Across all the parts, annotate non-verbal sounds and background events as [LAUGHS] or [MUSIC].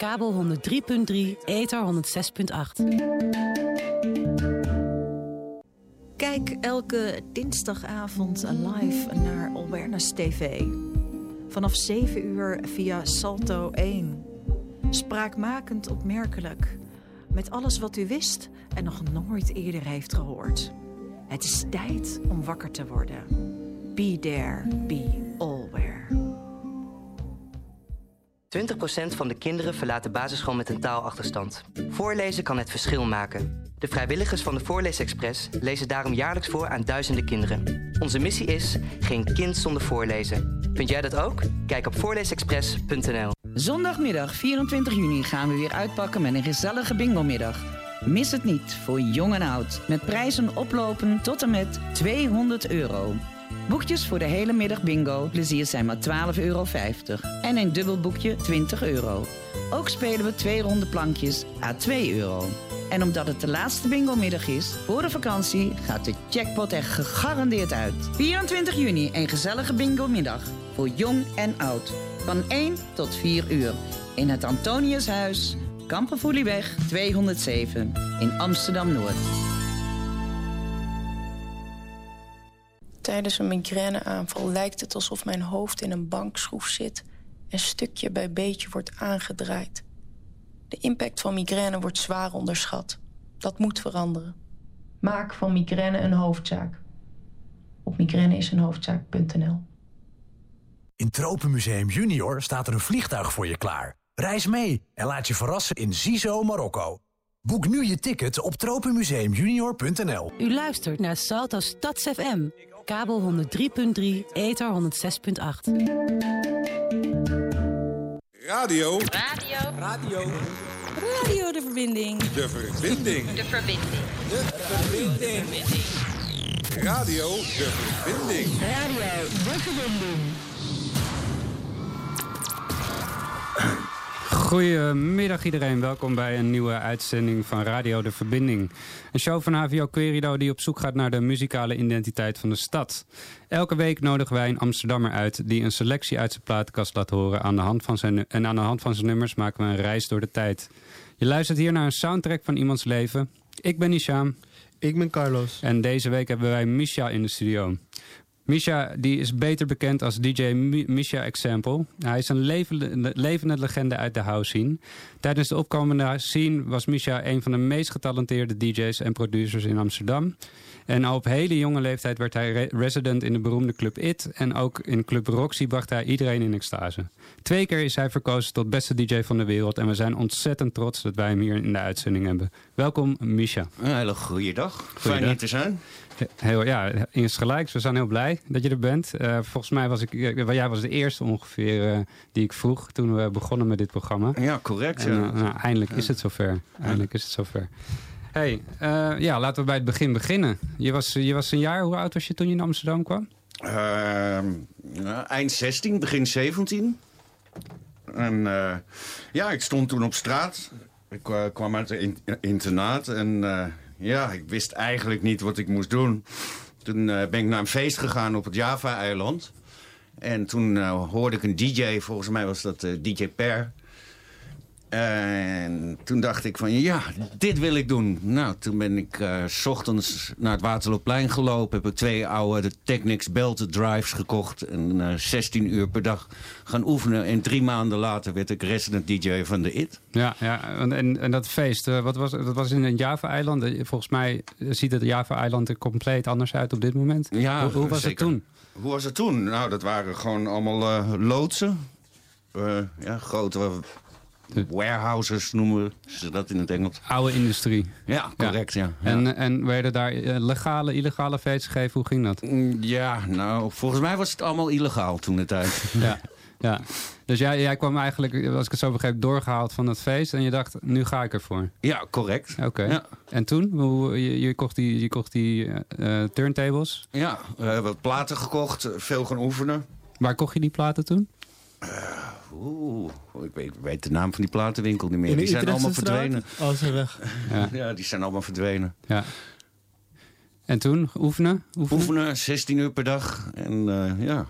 kabel 103.3, ether 106.8. Kijk elke dinsdagavond live naar Awareness TV. Vanaf 7 uur via Salto 1. Spraakmakend opmerkelijk. Met alles wat u wist en nog nooit eerder heeft gehoord. Het is tijd om wakker te worden. Be there, be alware. 20% van de kinderen verlaat de basisschool met een taalachterstand. Voorlezen kan het verschil maken. De vrijwilligers van de Voorleesexpress lezen daarom jaarlijks voor aan duizenden kinderen. Onze missie is geen kind zonder voorlezen. Vind jij dat ook? Kijk op voorleesexpress.nl. Zondagmiddag 24 juni gaan we weer uitpakken met een gezellige bingo-middag. Mis het niet voor jong en oud. Met prijzen oplopen tot en met 200 euro. Boekjes voor de hele middag bingo. Plezier zijn maar 12,50 euro. En een dubbel boekje 20 euro. Ook spelen we twee ronde plankjes à 2 euro. En omdat het de laatste bingo-middag is, voor de vakantie gaat de jackpot er gegarandeerd uit. 24 juni een gezellige bingo-middag. Voor jong en oud. Van 1 tot 4 uur. In het Antoniushuis, Kampenvoelieweg 207 in Amsterdam-Noord. Tijdens een migraineaanval lijkt het alsof mijn hoofd in een bankschroef zit... en stukje bij beetje wordt aangedraaid. De impact van migraine wordt zwaar onderschat. Dat moet veranderen. Maak van migraine een hoofdzaak. Op migraineisenhoofdzaak.nl In Tropenmuseum Junior staat er een vliegtuig voor je klaar. Reis mee en laat je verrassen in Zizo, Marokko. Boek nu je ticket op tropenmuseumjunior.nl. U luistert naar Salto Stads FM. Kabel 103.3, ether 106.8. Radio. Radio. Radio. Radio de verbinding. De verbinding. De verbinding. De verbinding. Radio de verbinding. Radio de verbinding. Goedemiddag iedereen, welkom bij een nieuwe uitzending van Radio De Verbinding. Een show van HVO Querido die op zoek gaat naar de muzikale identiteit van de stad. Elke week nodigen wij een Amsterdammer uit die een selectie uit zijn platenkast laat horen. Aan de hand van zijn, en aan de hand van zijn nummers maken we een reis door de tijd. Je luistert hier naar een soundtrack van iemands leven. Ik ben Isham. Ik ben Carlos. En deze week hebben wij Misha in de studio. Misha die is beter bekend als DJ Mi- Misha Example. Hij is een levende, levende legende uit de house scene. Tijdens de opkomende scene was Misha een van de meest getalenteerde DJ's en producers in Amsterdam. En al op hele jonge leeftijd werd hij re- resident in de beroemde Club It. En ook in Club Roxy bracht hij iedereen in extase. Twee keer is hij verkozen tot beste DJ van de wereld. En we zijn ontzettend trots dat wij hem hier in de uitzending hebben. Welkom Misha. Een hele goede dag. Fijn hier te zijn. Heel, ja, insgelijks. We zijn heel blij dat je er bent. Eh, volgens mij was ik, eh, jij was de eerste ongeveer eh, die ik vroeg toen we begonnen met dit programma. Ja, correct. En, ja. nou, eindelijk is het zover. Eindelijk is het zover. Hey, eh, ja, laten we bij het begin beginnen. Je was, je was een jaar, hoe oud was je toen je in Amsterdam kwam? Ehm, eind 16, begin 17. En eh, ja, ik stond toen op straat. Ik eh, kwam uit een in- internaat en ja, ik wist eigenlijk niet wat ik moest doen. Toen ben ik naar een feest gegaan op het Java-eiland. En toen hoorde ik een DJ, volgens mij was dat DJ Per. En toen dacht ik van, ja, dit wil ik doen. Nou, toen ben ik eh, s ochtends naar het Waterloopplein gelopen. Heb ik twee oude de Technics Belted Drives gekocht. En eh 16 uur per dag gaan oefenen. En drie maanden later werd ik resident DJ van de IT. Ja, ja en, en, en dat feest, eh, wat was, dat was in een Java-eiland. Eh, Volgens mij ziet het Java-eiland er compleet anders uit op dit moment. Ja, hoe, hoe was zeker. het toen? Hoe was het toen? Nou, dat waren gewoon allemaal eh, loodsen. Eh, ja, grote warehouses noemen ze dat in het Engels. Oude industrie. Ja, correct, ja. ja. En, en werden daar eh, legale, illegale feesten gegeven? Hoe ging dat? Mm, Ja, nou, volgens mij was het allemaal illegaal toen de tijd. [LAUGHS] Ja, ja. Dus jij, jij kwam eigenlijk, als ik het zo begreep, doorgehaald van dat feest. En je dacht, nu ga ik ervoor. Ja, correct. Oké. Ja. En toen? Hoe, je, je kocht die, je kocht die eh, eh, turntables. Ja, we hebben wat platen gekocht, veel gaan oefenen. Waar kocht je die platen toen? Oeh, ik weet, ik weet de naam van die platenwinkel niet meer. Die zijn allemaal verdwenen. Oh, ze zijn weg. Ja. Ja, die zijn allemaal verdwenen. ja. En toen? Oefenen? Oefenen? Oefenen, 16 uur per dag. En eh, ja.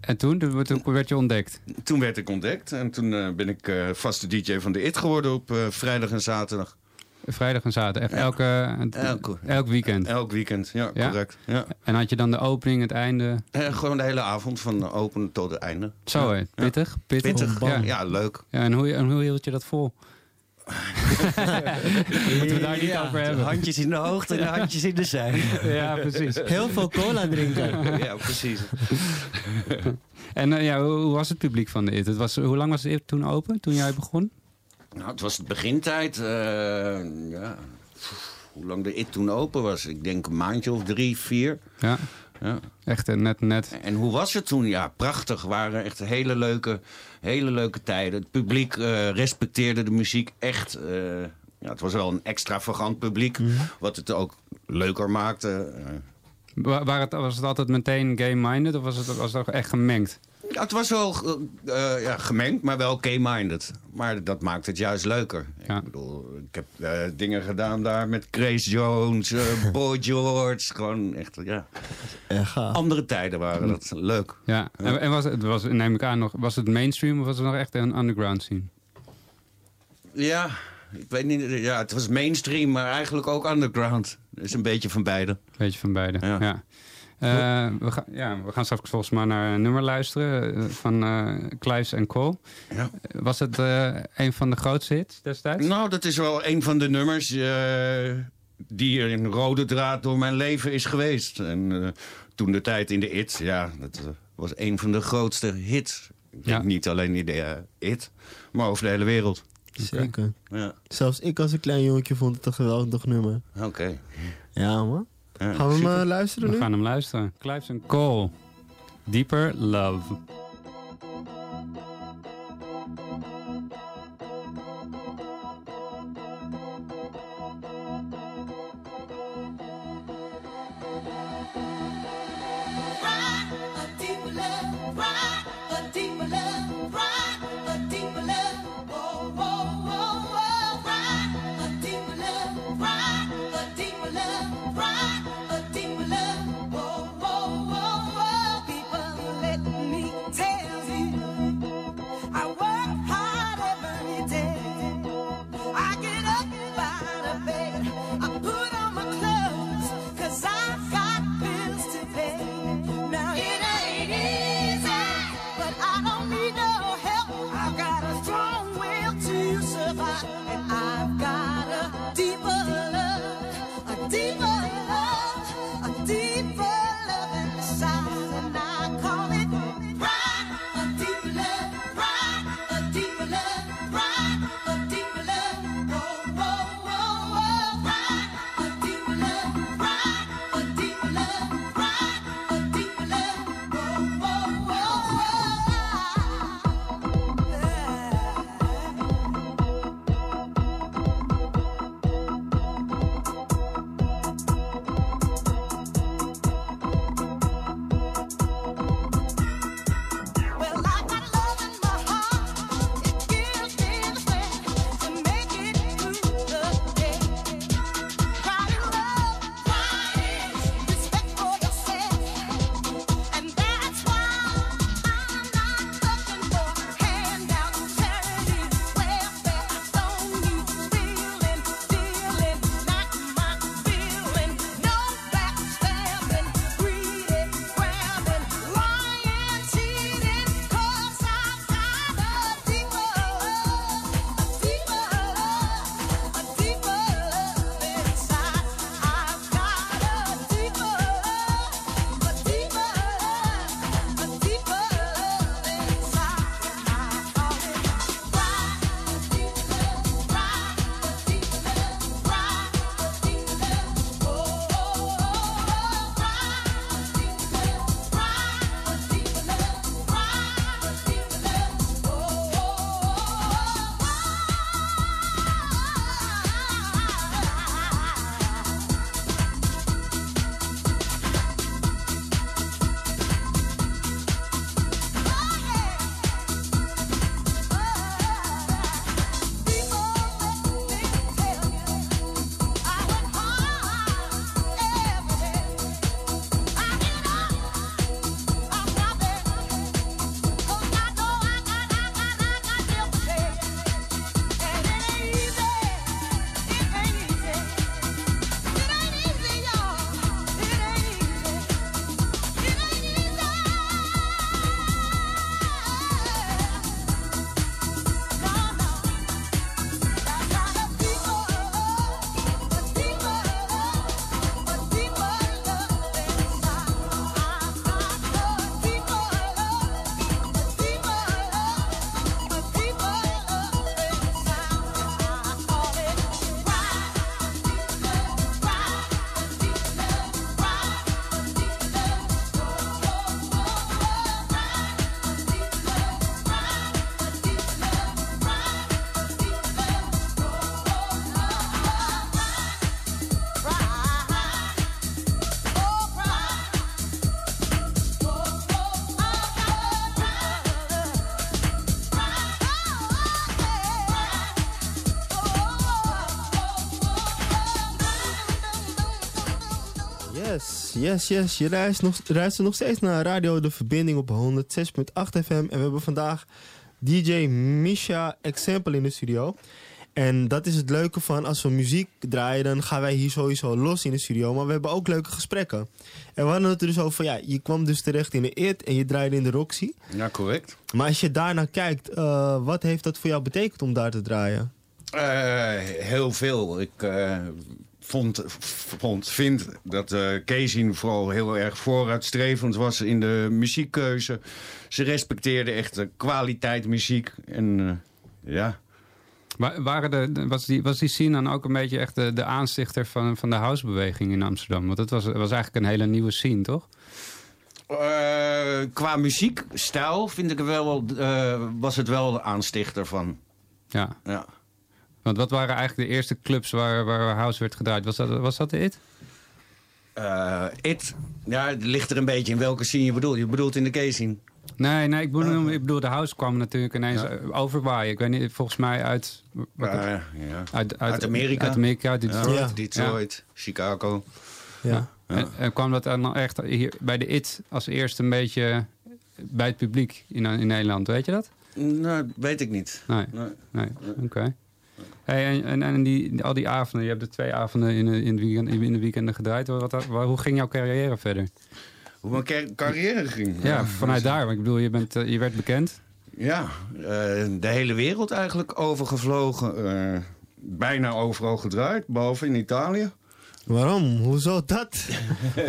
En toen, toen werd je ontdekt. Toen werd ik ontdekt en toen eh, ben ik eh, vaste DJ van de IT geworden op eh, vrijdag en zaterdag. Vrijdag en zaterdag. Echt elke, Elke- elk weekend. Elk weekend, ja, Ja? correct. Ja. En had je dan de opening, het einde? Eh, gewoon de hele avond van open tot het einde. Zo hè, pittig? Pittig, Pittig, Ja. ja. leuk. Ja, en, hoe, en hoe hield je dat vol? [LAUGHS] Moeten we daar niet over hebben. Handjes in de hoogte en handjes in de zij. [LAUGHS] Ja, precies. Heel veel cola drinken. Ja, precies. [LAUGHS] En eh, ja, hoe, hoe was het publiek van de IT? Het was, hoe lang was de IT toen open, toen jij begon? Nou, het was het begintijd. eh, ja. Hoe lang de IT toen open was? Ik denk een maandje of drie, vier. Ja, Ja. echt eh, net, net. En hoe was het toen? Ja, prachtig. waren echt hele leuke, hele leuke tijden. Het publiek eh, respecteerde de muziek echt. ja, het was wel een extravagant publiek, wat het ook leuker maakte. Wa- Waar het, was het altijd meteen game-minded of was het, was het ook echt gemengd? Ja, het was wel eh, eh, ja, gemengd, maar wel gay-minded. Maar dat maakt het juist leuker. Ja. Ik bedoel, ik heb eh, dingen gedaan daar met Grace Jones, eh, [LAUGHS] Boy George. Gewoon echt, ja. Echt gaaf. Andere tijden waren dat leuk. Ja, en, en was het, was, neem ik aan, nog, was het mainstream of was het nog echt een underground scene? Ja, ik weet niet. Ja, het was mainstream, maar eigenlijk ook underground. Dus een beetje van beide. Beetje van beide, ja. Ja. Eh, we, gaan, ja, we gaan straks volgens mij naar een nummer luisteren eh, van eh Clives en Cole. Ja. Was het eh, een van de grootste hits destijds? Nou, dat is wel een van de nummers eh, die er een rode draad door mijn leven is geweest. En eh, toen de tijd in de IT, ja, dat was een van de grootste hits. Ik denk Ja. niet alleen in de IT, maar over de hele wereld. Zeker. Ja, Zelfs ik als een klein jongetje vond het een geweldig nummer. oké. Ja, man. Ja, Gaan we hem eh, luisteren We nu? gaan hem luisteren. Clives en Cole. Deeper Love. Yes, yes. Je reist nog, nog steeds naar Radio De Verbinding op 106.8 FM. En we hebben vandaag DJ Misha Example in de studio. En dat is het leuke van als we muziek draaien, dan gaan wij hier sowieso los in de studio. Maar we hebben ook leuke gesprekken. En we hadden het er dus over van, ja, je kwam dus terecht in de IT en je draaide in de Roxy. Ja, correct. Maar als je daarnaar kijkt, eh, wat heeft dat voor jou betekend om daar te draaien? Eh, heel veel. Ik eh, vond, vond, vind dat uh, Casey vooral heel erg vooruitstrevend was in de muziekkeuze. Ze respecteerde echt de kwaliteit muziek. En ja... Wa- Waren de, was, die, was die scene dan ook een beetje echt de, de aanstichter van, van de housebeweging in Amsterdam? Want het was, was eigenlijk een hele nieuwe scene, toch? Eh, qua muziekstijl vind ik wel, eh, was het wel de aanstichter van. Ja. Ja. Want wat waren eigenlijk de eerste clubs waar, waar house werd gedraaid? Was dat, was dat de IT? Eh, it, ja, het ligt er een beetje in welke scene je bedoelt. Je bedoelt in de K-scene. Nee, nee ik, bedoel, ik bedoel, de house kwam natuurlijk ineens overwaaien. Ik weet niet, volgens mij uit... Ja, ja. Uit, Uit Amerika. Uit Amerika, uit Detroit. Ja, Detroit, Chicago. Ja. En, en kwam dat dan echt hier bij de IT als eerste een beetje bij het publiek in, in Nederland, weet je dat? Nou, weet ik niet. Nee, Nee. nee. oké. Hey, en en, en die, al die avonden, je hebt er twee avonden in, de- in, de weekend, in de weekenden gedraaid. Wat, wat- hoe ging jouw carrière verder? Hoe mijn car- carrière ging. Ja, vanuit daar. Want ik bedoel, je, bent, eh, je werd bekend. Ja, eh, de hele wereld eigenlijk overgevlogen. eh, bijna overal gedraaid, behalve in Italië. Waarom? Hoezo dat? [LAUGHS]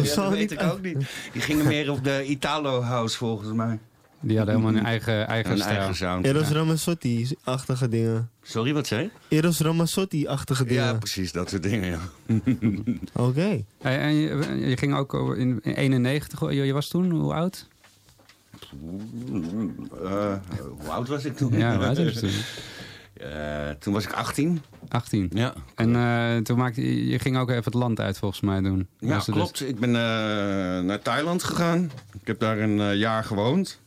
Ja, dat weet ik ook niet. Die gingen meer op de Italo House volgens mij. Die hadden helemaal een eigen, eigen Een stijl. eigen sound. Eros ja. Ramazzotti-achtige dingen. Sorry, wat zei je? Eros Ramazzotti-achtige dingen. Ja, precies, dat soort dingen, ja. [LAUGHS] Oké. Hey, en je, je ging ook over in, in 91, je, je was toen, hoe oud? Eh, hoe oud was ik toen? Ja, hoe oud was je toen? [LAUGHS] Eh, toen was ik 18. 18. Ja, En eh, toen maakte je, je ging ook even het land uit volgens mij doen. ja dus- klopt. Ik ben eh, naar Thailand gegaan. Ik heb daar een jaar gewoond.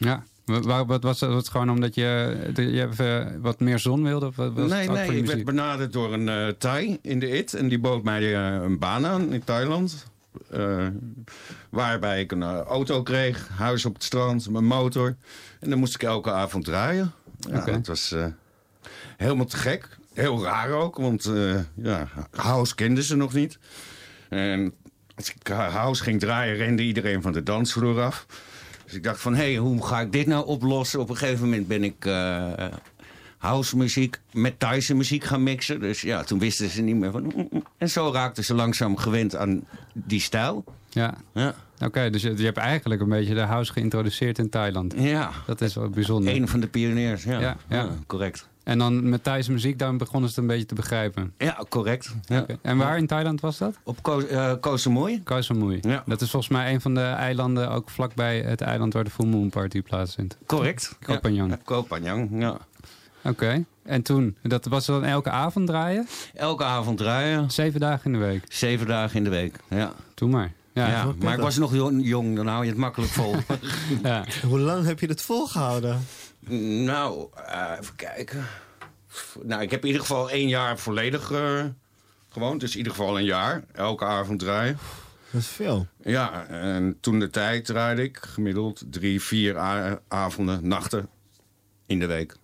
Ja. Wa- wa- Wat was dat? Het gewoon omdat je, de- je even wat meer zon wilde? Of was nee, het nee, ik werd benaderd door een eh Thai in de IT. En die bood mij eh, een baan aan in Thailand. Eh, waarbij ik een eh, auto kreeg, huis op het strand, mijn motor. En dan moest ik elke avond draaien. Ja. Dat was eh, helemaal te gek. Heel raar ook, want eh, ja, house kenden ze nog niet. En als ik eh, house ging draaien, rende iedereen van de dansvloer af. Dus ik dacht van, hé, hey, hoe ga ik dit nou oplossen? Op een gegeven moment ben ik eh house muziek met Thaise muziek gaan mixen. Dus ja, toen wisten ze niet meer van... mm, mm. En zo raakten ze langzaam gewend aan die stijl. Ja, Ja, oké. dus je, je hebt eigenlijk een beetje de house geïntroduceerd in Thailand. ja. Dat is wel bijzonder. een van de pioniers. Ja, Ja, ja. correct. En dan met Thaise muziek, dan begonnen ze het een beetje te begrijpen. Ja, correct. Ja. En waar in Thailand was dat? Op Ko eh, Koh Samui. Koh Samui. Ja. Dat is volgens mij een van de eilanden, ook vlakbij het eiland waar de Full Moon Party plaatsvindt. Correct. Koh Phangan. Ja, Koh Phangan, ja. Oké. En toen? Dat was dan elke avond draaien? Elke avond draaien. Zeven dagen in de week. Zeven dagen in de week. Ja, Doe maar. Ja. ja. ja. maar ik was nog jong, dan hou je het makkelijk vol. [LAUGHS] Hoe lang heb je dit volgehouden? Nou, eh, even kijken. Nou, ik heb in ieder geval één jaar volledig eh, gewoond. Dus in ieder geval een jaar. Elke avond draaien. Dat is veel. Ja, en toen de tijd draaide ik gemiddeld drie, vier avonden, nachten in de week.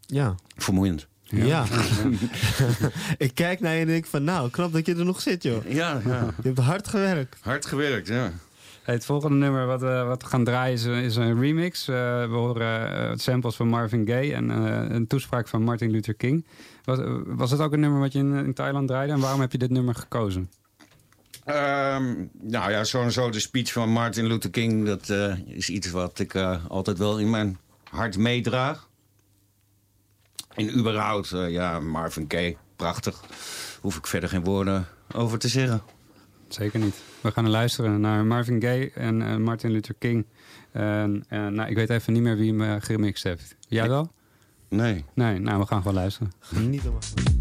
Ja. Vermoeiend. Ja. [LAUGHS] ik kijk naar je en denk van, nou, knap dat je er nog zit, joh. Ja, ja. Je hebt hard gewerkt. hard gewerkt, ja. Het volgende nummer wat, eh, wat we gaan draaien is, een- is een remix. Eh, we horen eh, samples van Marvin Gaye en eh, een toespraak van Martin Luther King. Was, eh, was het ook een nummer wat je in, in Thailand draaide? En waarom heb je dit nummer gekozen? Ehm, nou ja, sowieso de speech van Martin Luther King... dat eh, is iets wat ik eh, altijd wel in mijn hart meedraag. En überhaupt, eh, ja, Marvin Gaye, prachtig. Hoef ik verder geen woorden over te zeggen. Zeker niet. We gaan luisteren naar Marvin Gaye en eh, Martin Luther King. En, en, nou, ik weet even niet meer wie hem eh, gemixt heeft. Jij wel? Nee. Nee, nou, we gaan gewoon luisteren. Niet helemaal.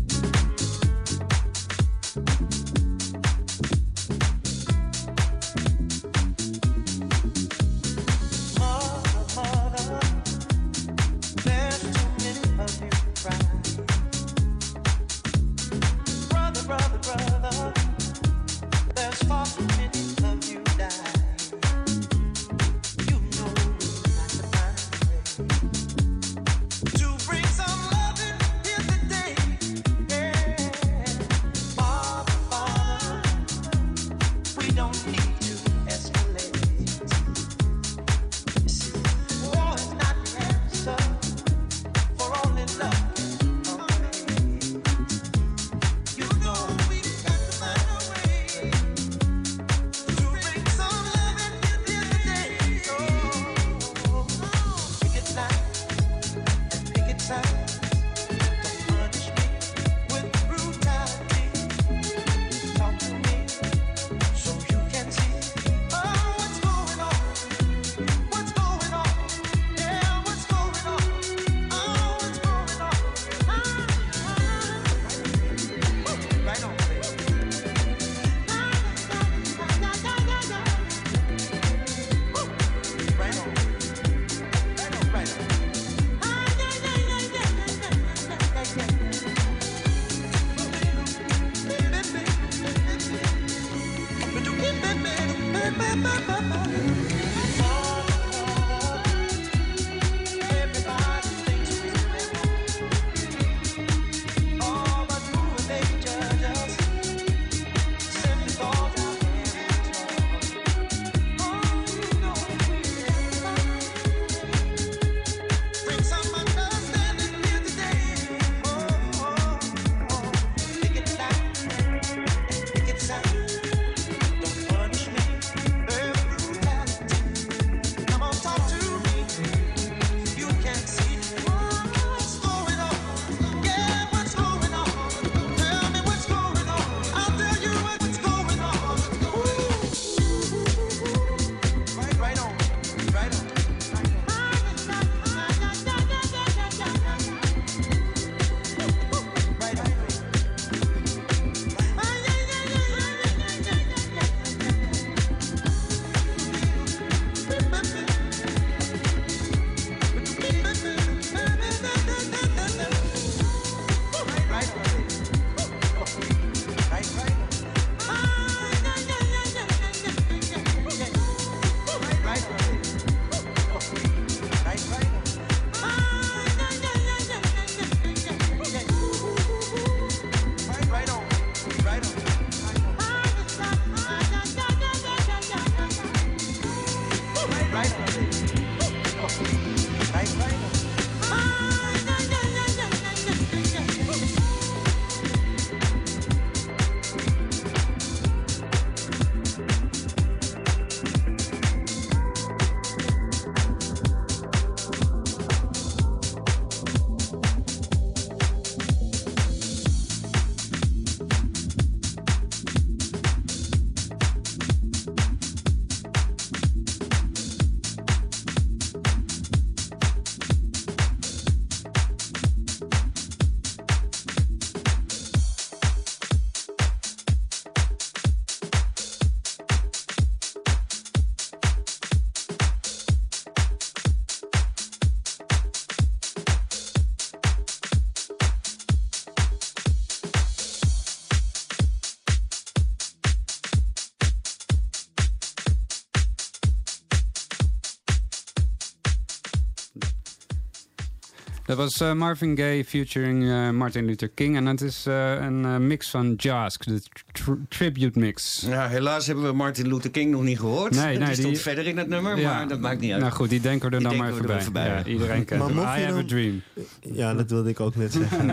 Dat was eh, Marvin Gaye featuring eh, Martin Luther King. En het is eh, een mix van Jask, de tr- tribute mix. Ja, helaas hebben we Martin Luther King nog niet gehoord. Nee, nee, die stond verder in het nummer, Ja. maar dat maakt niet uit. Nou goed, die denken we er Die dan maar even bij. er even bij. Ja, iedereen [LAUGHS] kent Maar hem. I have a dream. Ja, dat wilde ik ook net [LAUGHS] zeggen.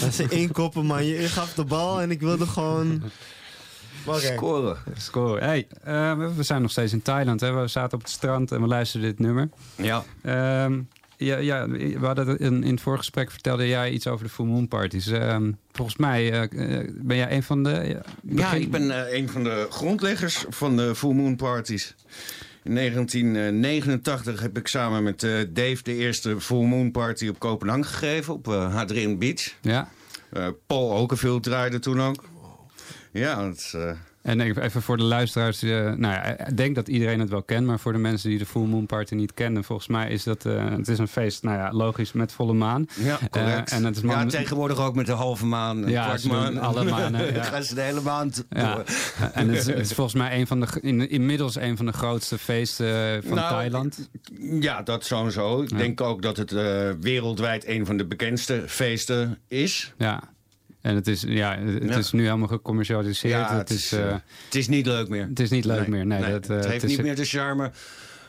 Dat ze inkoppen, man. Je, je gaf de bal en ik wilde gewoon... Maar. Scoren. Score. Hey, eh, we- we zijn nog steeds in Thailand. Hè? We zaten op het strand en we luisterden dit nummer. Ja. Ehm, ja, ja, we hadden in, in het vorige gesprek vertelde jij iets over de Full Moon Parties. Ehm, volgens mij eh, eh, ben jij een van de... ja, Ja, ik ben eh, een van de grondleggers van de Full Moon Parties. In 1989 heb ik samen met eh, Dave de eerste Full Moon Party op Kopenhagen gegeven, op eh Hadrin Beach. Ja. Eh, Paul Okerveld draaide toen ook. Ja, eh, En even even voor de luisteraars, eh, nou ja, ik denk dat iedereen het wel kent, maar voor de mensen die de Full Moon Party niet kennen, volgens mij is dat, eh, het is een feest, nou ja, logisch met volle maan. ja, correct. Eh, en het is ja, tegenwoordig ook met de halve maan, Ja, kwart ze doen maan. alle manen, [LAUGHS] ja. gaan ze de hele maand Ja, door. en het is, het is volgens mij een van de, in, inmiddels een van de grootste feesten van Nou, Thailand. Ja, dat sowieso. Ik Ja. denk ook dat het wereldwijd een van de bekendste feesten is. Ja. En het is, ja, het Ja. is nu helemaal gecommercialiseerd. Ja, het, is, eh, eh, het is niet leuk meer. het is niet leuk meer. Nee, dat, eh, het heeft is, niet meer de charme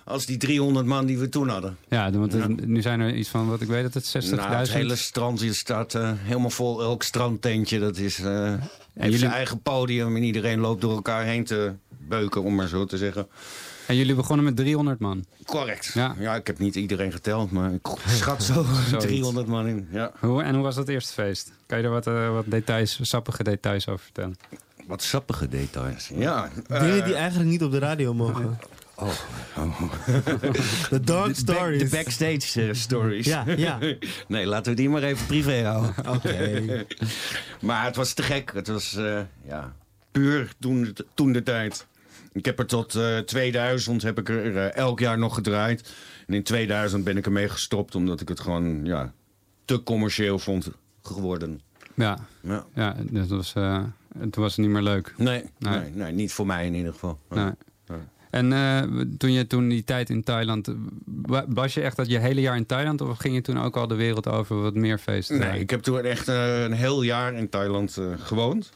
als die 300 man die we toen hadden. Ja, want Ja. nu zijn er iets van, wat ik weet, dat het 60.000... Nou, het hele strand hier staat helemaal vol. Elk strandtentje, dat is eh heeft jullie- zijn eigen podium. En iedereen loopt door elkaar heen te beuken, om maar zo te zeggen. En jullie begonnen met 300 man. Correct. Ja. Ja, ik heb niet iedereen geteld, maar ik [LAUGHS] schat zo Zoiets. 300 man in. Ja. Hoe, en hoe was dat eerste feest? Kan je er wat, eh, wat details, sappige details over vertellen? Wat sappige details. Ja. Dingen eh, die eigenlijk niet op de radio mogen. [LAUGHS] Oh. oh. [LAUGHS] De dark De, back- stories. de backstage eh, stories. Ja, ja. nee, laten we die maar even privé houden. Oké. maar het was te gek. Het was eh, ja, puur toen, toen de tijd. Ik heb er tot eh, 2000 heb ik er eh, elk jaar nog gedraaid. En in 2000 ben ik ermee gestopt omdat ik het gewoon ja, te commercieel vond geworden. Ja, Ja. ja dus dat was, eh, het was niet meer leuk. Nee, Nee. nee. Nee, niet voor mij in ieder geval. Nee. Nee. En eh, toen je toen die tijd in Thailand... eh, wa- Was je echt dat je hele jaar in Thailand... of ging je toen ook al de wereld over wat meer feesten? Nee, ik heb toen echt eh, een heel jaar in Thailand eh, gewoond.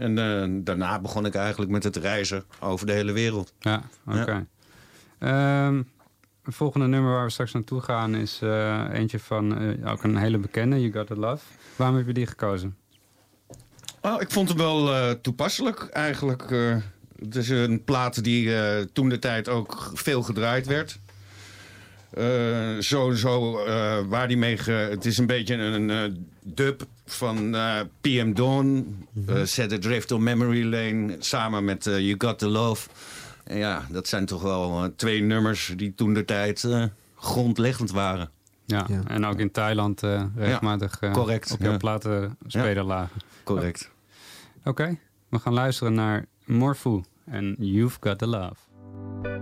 En eh, daarna begon ik eigenlijk met het reizen over de hele wereld. Ja, oké. Ehm, het volgende nummer waar we straks naartoe gaan... is eh, eentje van eh, ook een hele bekende, You Got The Love. Waarom heb je die gekozen? Oh, ik vond hem wel toepasselijk eigenlijk. het is een plaat die toen de tijd ook veel gedraaid werd. Sowieso eh, waar die mee... Het is een beetje een dub van eh, PM Dawn. eh, Set Adrift on Memory Lane. Samen met eh, You Got The Love. En ja, dat zijn toch wel eh, twee nummers die toen de tijd eh, grondleggend waren. Ja, Ja. en ook in Thailand eh, regelmatig eh, correct, op jouw ja. platen spelen lagen. Correct. Oké, we gaan luisteren naar Morfu en You've Got The Love.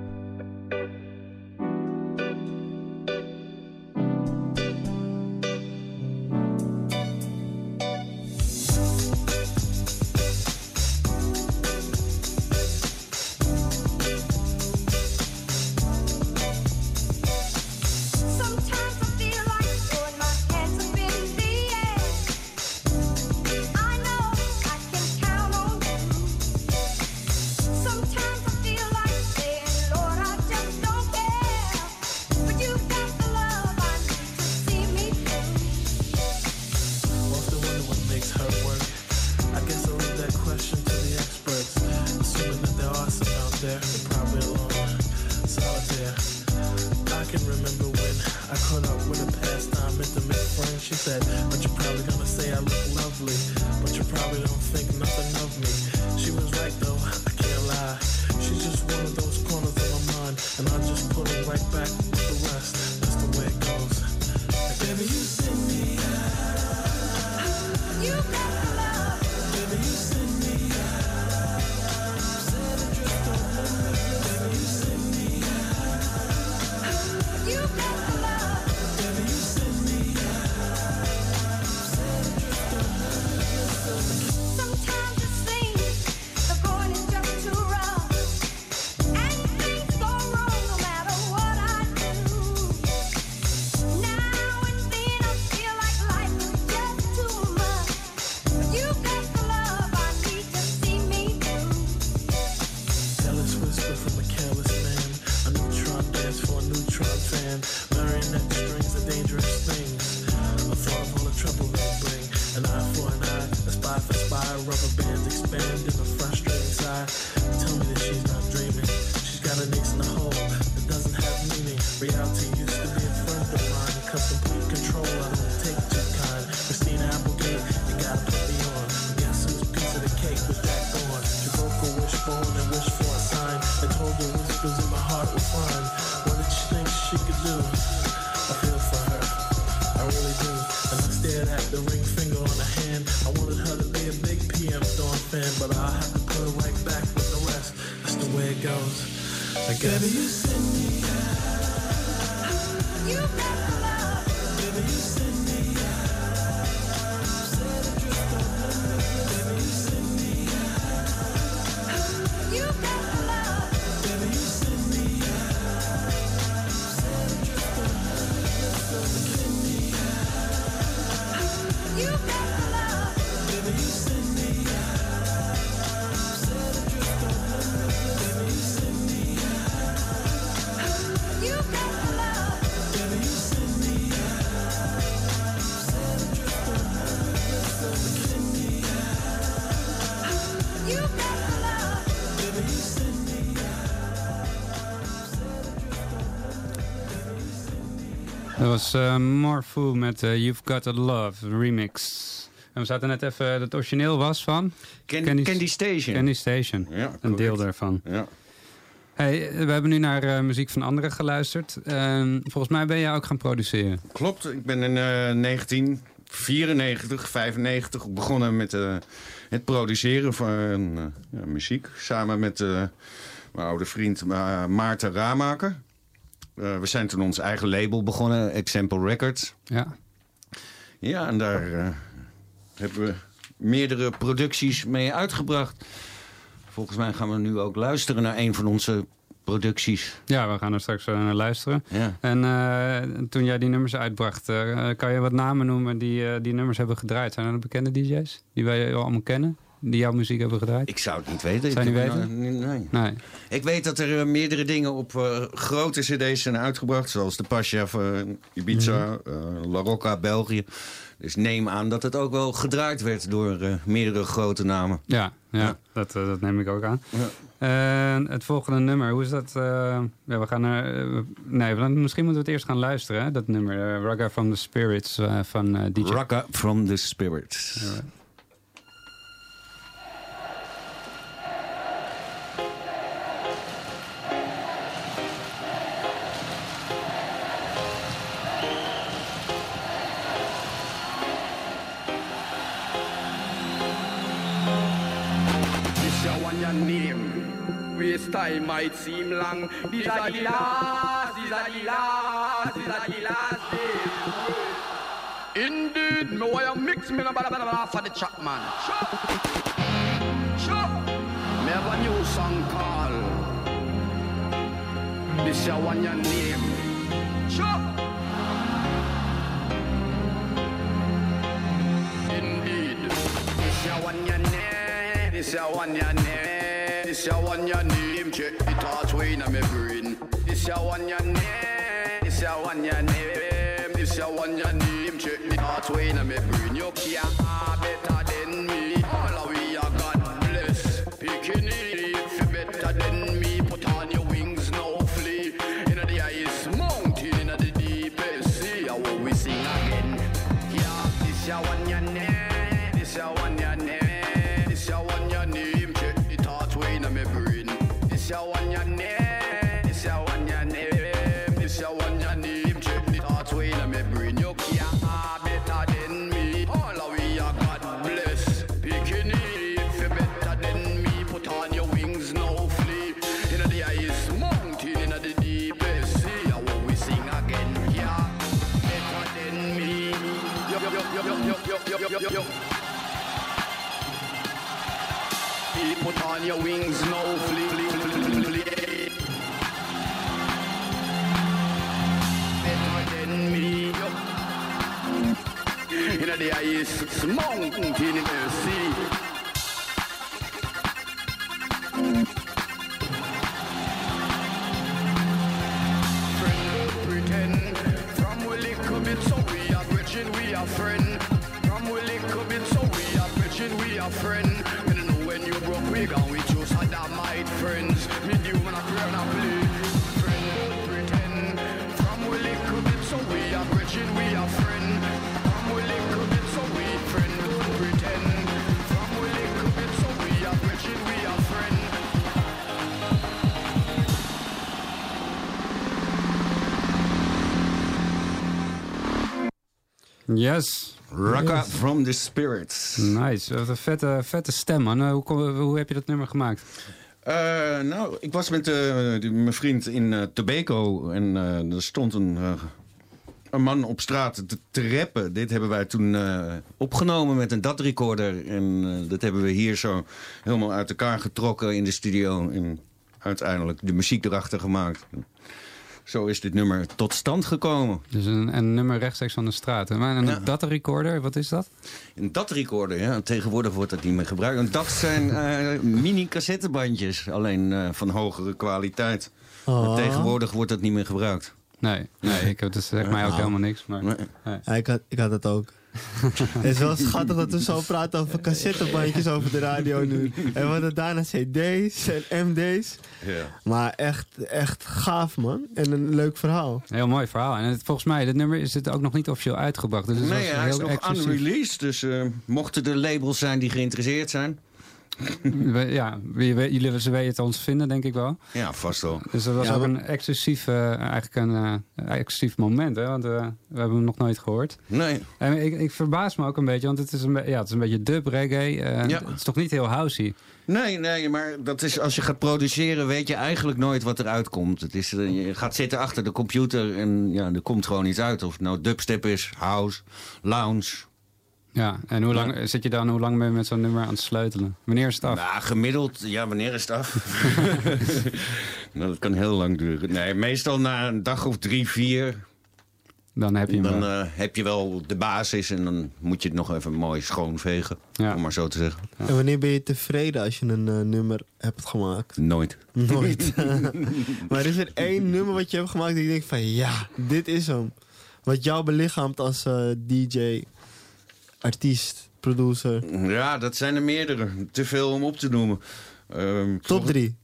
Was eh Morphu met eh, You've Got to Love remix. En we zaten net even, het origineel was van... Candy, Candy Station. Candy Station, Ja, een deel daarvan. Ja. Hey, we hebben nu naar eh, muziek van anderen geluisterd. En volgens mij ben jij ook gaan produceren. Klopt, ik ben in eh 1994, 95 begonnen met eh, het produceren van eh, ja, muziek. Samen met eh, mijn oude vriend Ma- Maarten Ramaker. Eh, we zijn toen ons eigen label begonnen, Example Records. Ja. Ja, en daar eh, hebben we meerdere producties mee uitgebracht. Volgens mij gaan we nu ook luisteren naar een van onze producties. Ja, we gaan er straks eh, naar luisteren. Ja. En toen jij die nummers uitbracht, kan je wat namen noemen die die nummers hebben gedraaid? Zijn er bekende DJ's die wij allemaal kennen? Die jouw muziek hebben gedraaid? Ik zou het niet weten. Zou je Ik niet weten? Nee. Nee. Ik weet dat er eh, meerdere dingen op eh, grote cd's zijn uitgebracht. Zoals de Pasha van Ibiza, Mhm. eh, La Rocca, België. Dus neem aan dat het ook wel gedraaid werd door eh, meerdere grote namen. Ja, ja, Dat, eh, dat neem ik ook aan. En het volgende nummer, hoe is dat? eh, ja, we gaan naar, eh, nee, misschien moeten we het eerst gaan luisteren, hè, dat nummer. eh, Ragga from the Spirits eh, van eh, DJ. Ragga from the Spirits. Time might seem long. These are the last, these are the last, these are the last days. Indeed, me you mix me no bada bada bada for the chop man. Me have a new song called. This your one your name. Chop. Indeed, this your one your name. This your one your name. This your one your name. Check the thoughts way in my brain. This your one your name. This your one your name. This your one your name. Check the thoughts way in my brain. You can't better In the highest mountain in the sea. Yes. Raka Yes. from the Spirits. Nice. Wat een vette, vette stem, man. Hoe, kom- hoe heb je dat nummer gemaakt? Eh, nou, ik was met eh, die- mijn vriend in eh Tobago en er stond een, een man op straat te, te rappen. Dit hebben wij toen opgenomen met een DAT-recorder. En dat hebben we hier zo helemaal uit elkaar getrokken in de studio. En uiteindelijk de muziek erachter gemaakt. Zo is dit nummer tot stand gekomen. Dus een, een nummer rechtstreeks van de straat. Maar een Ja. data recorder, wat is dat? Een DAT-recorder, ja. Tegenwoordig wordt dat niet meer gebruikt. En dat zijn [LAUGHS] eh, mini-cassettebandjes, alleen eh, van hogere kwaliteit. Oh. Maar tegenwoordig wordt dat niet meer gebruikt. Nee, nee ik heb, dat zegt mij ook Ah. helemaal niks. Maar, nee. Ja, ik, had, ik had het ook. [LAUGHS] het is wel schattig dat we zo praten over cassettebandjes over de radio nu. En we hadden daarna cd's en md's. Ja. Maar echt, echt gaaf, man. En een leuk verhaal. Heel mooi verhaal. En het, volgens mij, dit nummer is het ook nog niet officieel uitgebracht. Dus het Nee, was hij is heel nog exclusief. unreleased. Dus eh, mochten er labels zijn die geïnteresseerd zijn... [LAUGHS] Ja, wie- we- jullie ze weten ons vinden, denk ik wel. Ja, vast wel. Dus dat was Ja, ook een exclusief, eh, eigenlijk een exclusief moment, hè? Want eh, we hebben hem nog nooit gehoord. Nee. En ik, ik verbaas me ook een beetje, want het is een, be- ja, het is een beetje dub reggae. Ja. Het is toch niet heel housey? Nee, nee, maar dat is, als je gaat produceren weet je eigenlijk nooit wat eruit komt. Het is, je gaat zitten achter de computer en ja, er komt gewoon iets uit. Of het nou dubstep is, house, lounge. Ja, en hoe lang zit je dan, hoe lang ben je met zo'n nummer aan het sleutelen? Wanneer is het af? Nou, gemiddeld, ja, wanneer is het af? [LAUGHS] [LAUGHS] nou, dat kan heel lang duren. Nee, meestal na een dag of drie, vier. Dan heb je hem Dan wel. eh, heb je wel de basis en dan moet je het nog even mooi schoonvegen. Om maar zo te zeggen. En wanneer ben je tevreden als je een eh, nummer hebt gemaakt? Nooit. Nooit. [LAUGHS] maar is er één nummer wat je hebt gemaakt dat je denkt van ja, dit is hem. Wat jou belichaamt als eh, DJ, artiest, producer. Ja, dat zijn er meerdere. Te veel om op te noemen. Ehm, Top drie.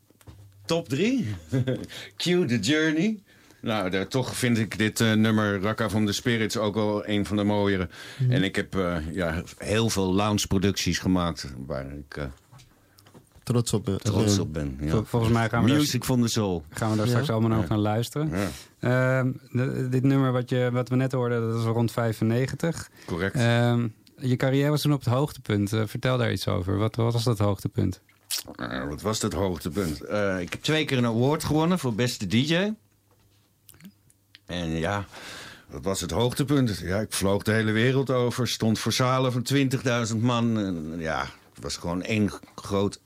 Top 3? Cue [LAUGHS] the Journey. Nou, daar, toch vind ik dit eh, nummer Raka from the Spirits ook wel een van de mooiere. Mhm. En ik heb eh, ja, heel veel lounge producties gemaakt waar ik eh, Trots op ben. trots op ben. Ja. Vol- volgens mij gaan we daar- Music from the Soul. Gaan we daar Ja. straks allemaal nog Ja. naar luisteren. Ja. Ehm, de- dit nummer wat, je, wat we net hoorden, dat is rond 95. Correct. Je carrière was toen op het hoogtepunt. Eh, vertel daar iets over. Wat, wat was dat hoogtepunt? Eh, wat was dat hoogtepunt? Eh, ik heb twee keer een award gewonnen voor beste DJ. En ja, dat was het hoogtepunt. Ja, ik vloog de hele wereld over. Stond voor zalen van 20.000 man. En ja, het was gewoon één groot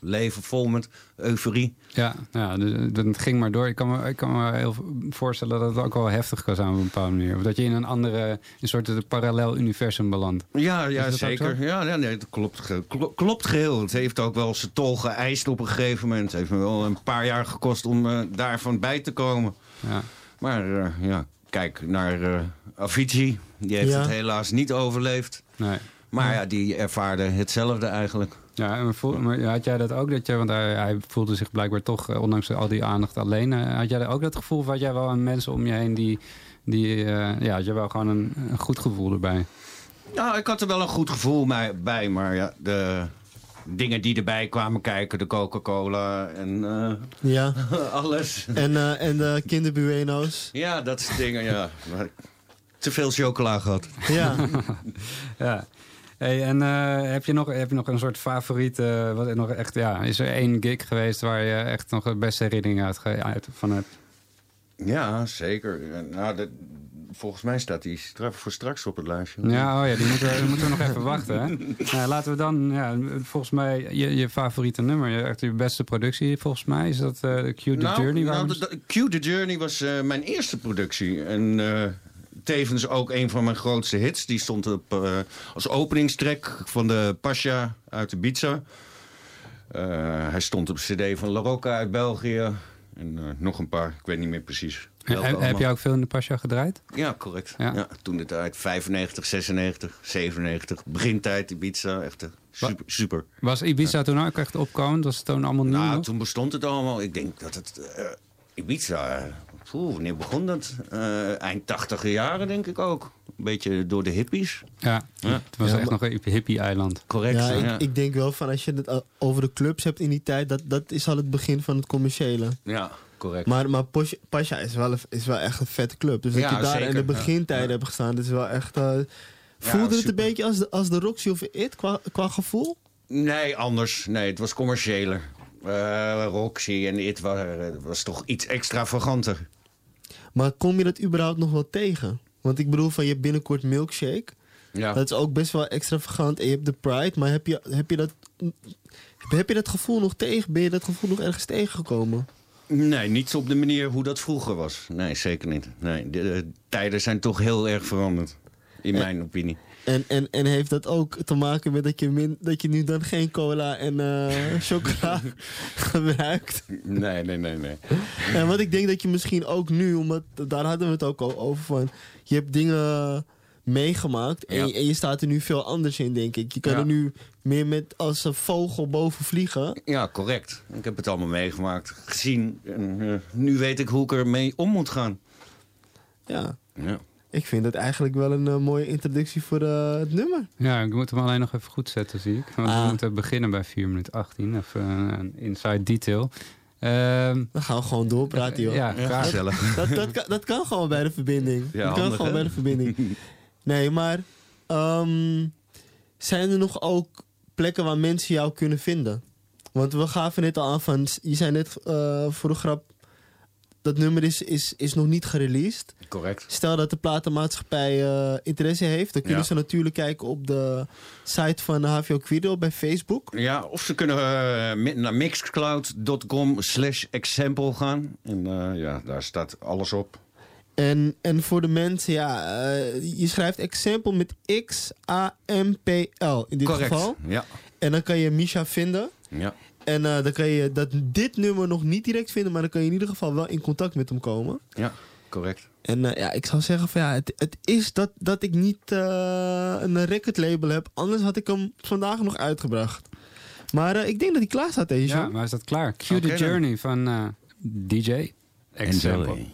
leven vol met euforie. Ja, ja dus, het ging maar door. Ik kan me, ik kan me heel voorstellen dat het ook wel heftig kan zijn op een bepaalde manier. Of dat je in een andere, een soort parallel universum belandt. Ja, ja dat zeker. Ja, ja, nee, dat klopt, ge- klo- klopt geheel. Het heeft ook wel zijn tol geëist op een gegeven moment. Het heeft me wel een paar jaar gekost om eh, daarvan bij te komen. Ja. Maar eh, ja, kijk naar eh Avicii. Die heeft Ja. het helaas niet overleefd. Nee. Maar ja, die ervaarde hetzelfde eigenlijk. Ja, en voel, maar had jij dat ook? Dat je, want hij, hij voelde zich blijkbaar toch, eh, ondanks al die aandacht alleen. eh, had jij ook dat gevoel? Of had jij wel een mensen om je heen die... die eh, ja, had je wel gewoon een, een goed gevoel erbij? Nou, ik had er wel een goed gevoel bij. Maar ja, de dingen die erbij kwamen kijken. De Coca-Cola en eh, Ja. [LAUGHS] alles. En, eh, en de kinderbueno's. Ja, dat soort dingen, ja. Maar te veel chocola gehad. Ja. [LAUGHS] ja. Hey, en eh, heb, je nog, heb je nog een soort favoriet? eh, wat nog echt, ja, is er één gig geweest waar je echt nog de beste herinnering uit, uit van hebt? Ja, zeker. Nou, dat, volgens mij staat die voor straks op het lijstje. Ja, oh ja, die moeten, we- moeten we nog even wachten. Hè? Nou, laten we dan, ja, volgens mij, je, je favoriete nummer, je, echt je beste productie, volgens mij, is dat Cue the nou, Journey? Nou, de- de- the Journey was mijn eerste productie. En tevens ook een van mijn grootste hits. Die stond op, eh, als openingstrek van de Pasha uit Ibiza. Eh hij stond op cd van La Rocca uit België. En eh, nog een paar, ik weet niet meer precies. heb, je ook veel in de Pasja gedraaid? Ja, correct. Ja. Ja. toen de tijd 95, 96, 97. Begintijd Ibiza, echt super. super. Was Ibiza toen ook echt opkomend? Was het toen allemaal nieuw? Nou, nog? toen bestond het allemaal. Ik denk dat het... Ibiza, eh, poeh, wanneer begon dat? Eh, eind tachtiger jaren, denk ik ook. Een beetje door de hippies. Ja, Ja. het was Ja, echt nog een hippie-eiland. Correct. Ja, Ja, ik, ik denk wel van als je het over de clubs hebt in die tijd, dat, dat is al het begin van het commerciële. ja. correct. Maar, maar Posh- Pasha is wel, een- is wel echt een vette club. Dus dat Ja, je daar zeker. in de begintijden Ja. hebt gestaan, dat is wel echt... eh, voelde het een beetje als de, als de Roxy of It qua, qua gevoel? Nee, anders. Nee, het was commerciëler. Eh, Roxy en It waren, was toch iets extravaganter. Maar kom je dat überhaupt nog wel tegen? Want ik bedoel, van je hebt binnenkort Milkshake. Ja. Dat is ook best wel extravagant. En je hebt de Pride. Maar heb je, heb je, dat, heb je dat gevoel nog tegen? Ben je dat gevoel nog ergens tegengekomen? Nee, niet op de manier hoe dat vroeger was. Nee, zeker niet. Nee, de, de tijden zijn toch heel erg veranderd. In Eh, mijn opinie. En, en, en heeft dat ook te maken met dat je, min, dat je nu dan geen cola en eh, [LAUGHS] chocola gebruikt? Nee, nee, nee, nee. En wat ik denk dat je misschien ook nu, omdat daar hadden we het ook al over van, je hebt dingen meegemaakt en, Ja. je, en je staat er nu veel anders in, denk ik. Je kan Ja. er nu meer met als een vogel boven vliegen. Ja, correct. Ik heb het allemaal meegemaakt, gezien. En eh, nu weet ik hoe ik ermee om moet gaan. Ja. Ja. Ik vind het eigenlijk wel een eh, mooie introductie voor eh, het nummer. Ja, ik moet hem alleen nog even goed zetten, zie ik. Want Ah. we moeten beginnen bij 4 minuten 18. Even een, een inside detail. Ehm, Dan gaan we gewoon doorpraten, joh. Ja, graag. gezellig. Dat, dat, kan, dat kan gewoon bij de verbinding. Ja, dat kan handig, gewoon hè? bij de verbinding. [LAUGHS] Nee, maar ehm, zijn er nog ook plekken waar mensen jou kunnen vinden? Want we gaven net al aan van, je zei net eh, voor de grap, dat nummer is, is, is nog niet gereleased. Correct. Stel dat de platenmaatschappij eh, interesse heeft, dan kunnen Ja. ze natuurlijk kijken op de site van HVO Quido bij Facebook. Ja, of ze kunnen eh, naar mixcloud.com slash example gaan. En eh, ja, daar staat alles op. En, en voor de mensen, ja, je schrijft example met X-A-M-P-L in dit Correct. geval. Ja. En dan kan je Misha vinden. Ja. En eh, dan kan je dat, dit nummer nog niet direct vinden, maar dan kan je in ieder geval wel in contact met hem komen. Ja, correct. En eh, ja, ik zou zeggen van ja, het, het is dat, dat ik niet eh, een recordlabel heb. Anders had ik hem vandaag nog uitgebracht. Maar eh, ik denk dat hij klaar staat deze ja, show. maar is dat klaar? Cue the dan. Journey van eh, DJ Example.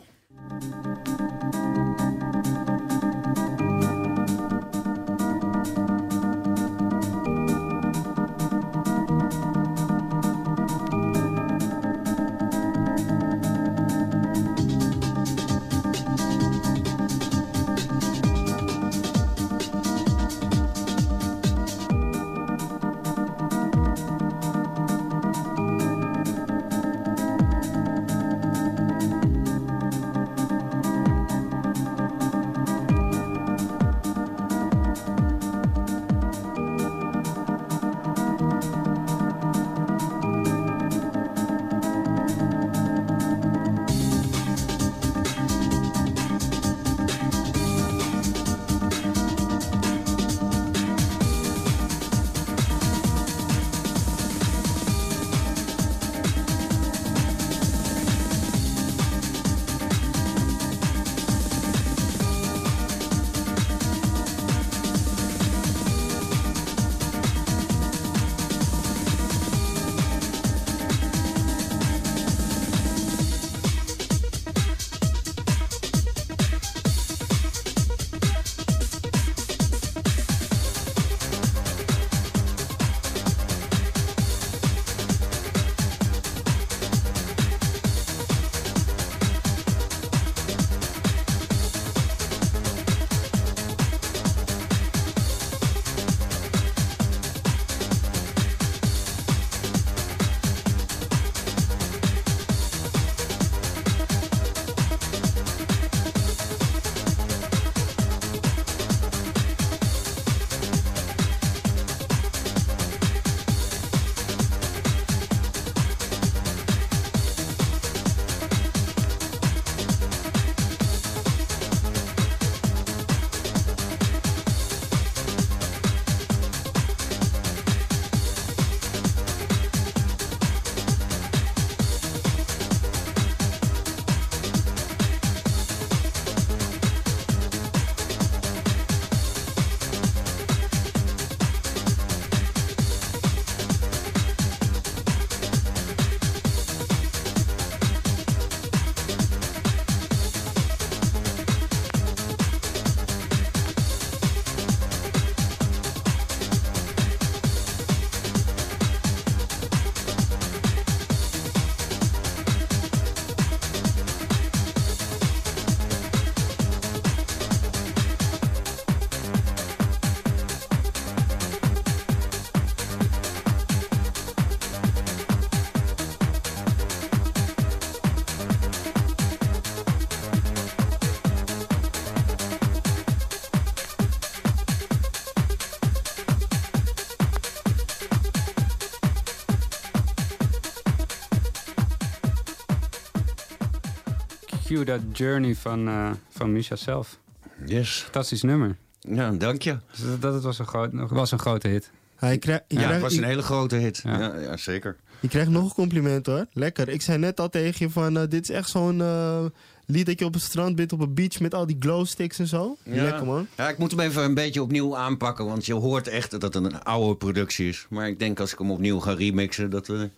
You That Journey van, eh, van Misha zelf. Yes. Fantastisch nummer. Ja, dank je. Dus dat, dat was, een groot, was een grote hit. Hij krijg, je, Ja, het was een hele grote hit. Ja. Ja, ja, zeker. je krijgt nog een compliment hoor. Lekker. Ik zei net al tegen je van, eh, dit is echt zo'n eh, lied dat je op het strand bent, op een beach met al die glow sticks en zo. Ja. Lekker man. Ja, ik moet hem even een beetje opnieuw aanpakken, want je hoort echt dat het een oude productie is. Maar ik denk als ik hem opnieuw ga remixen, dat er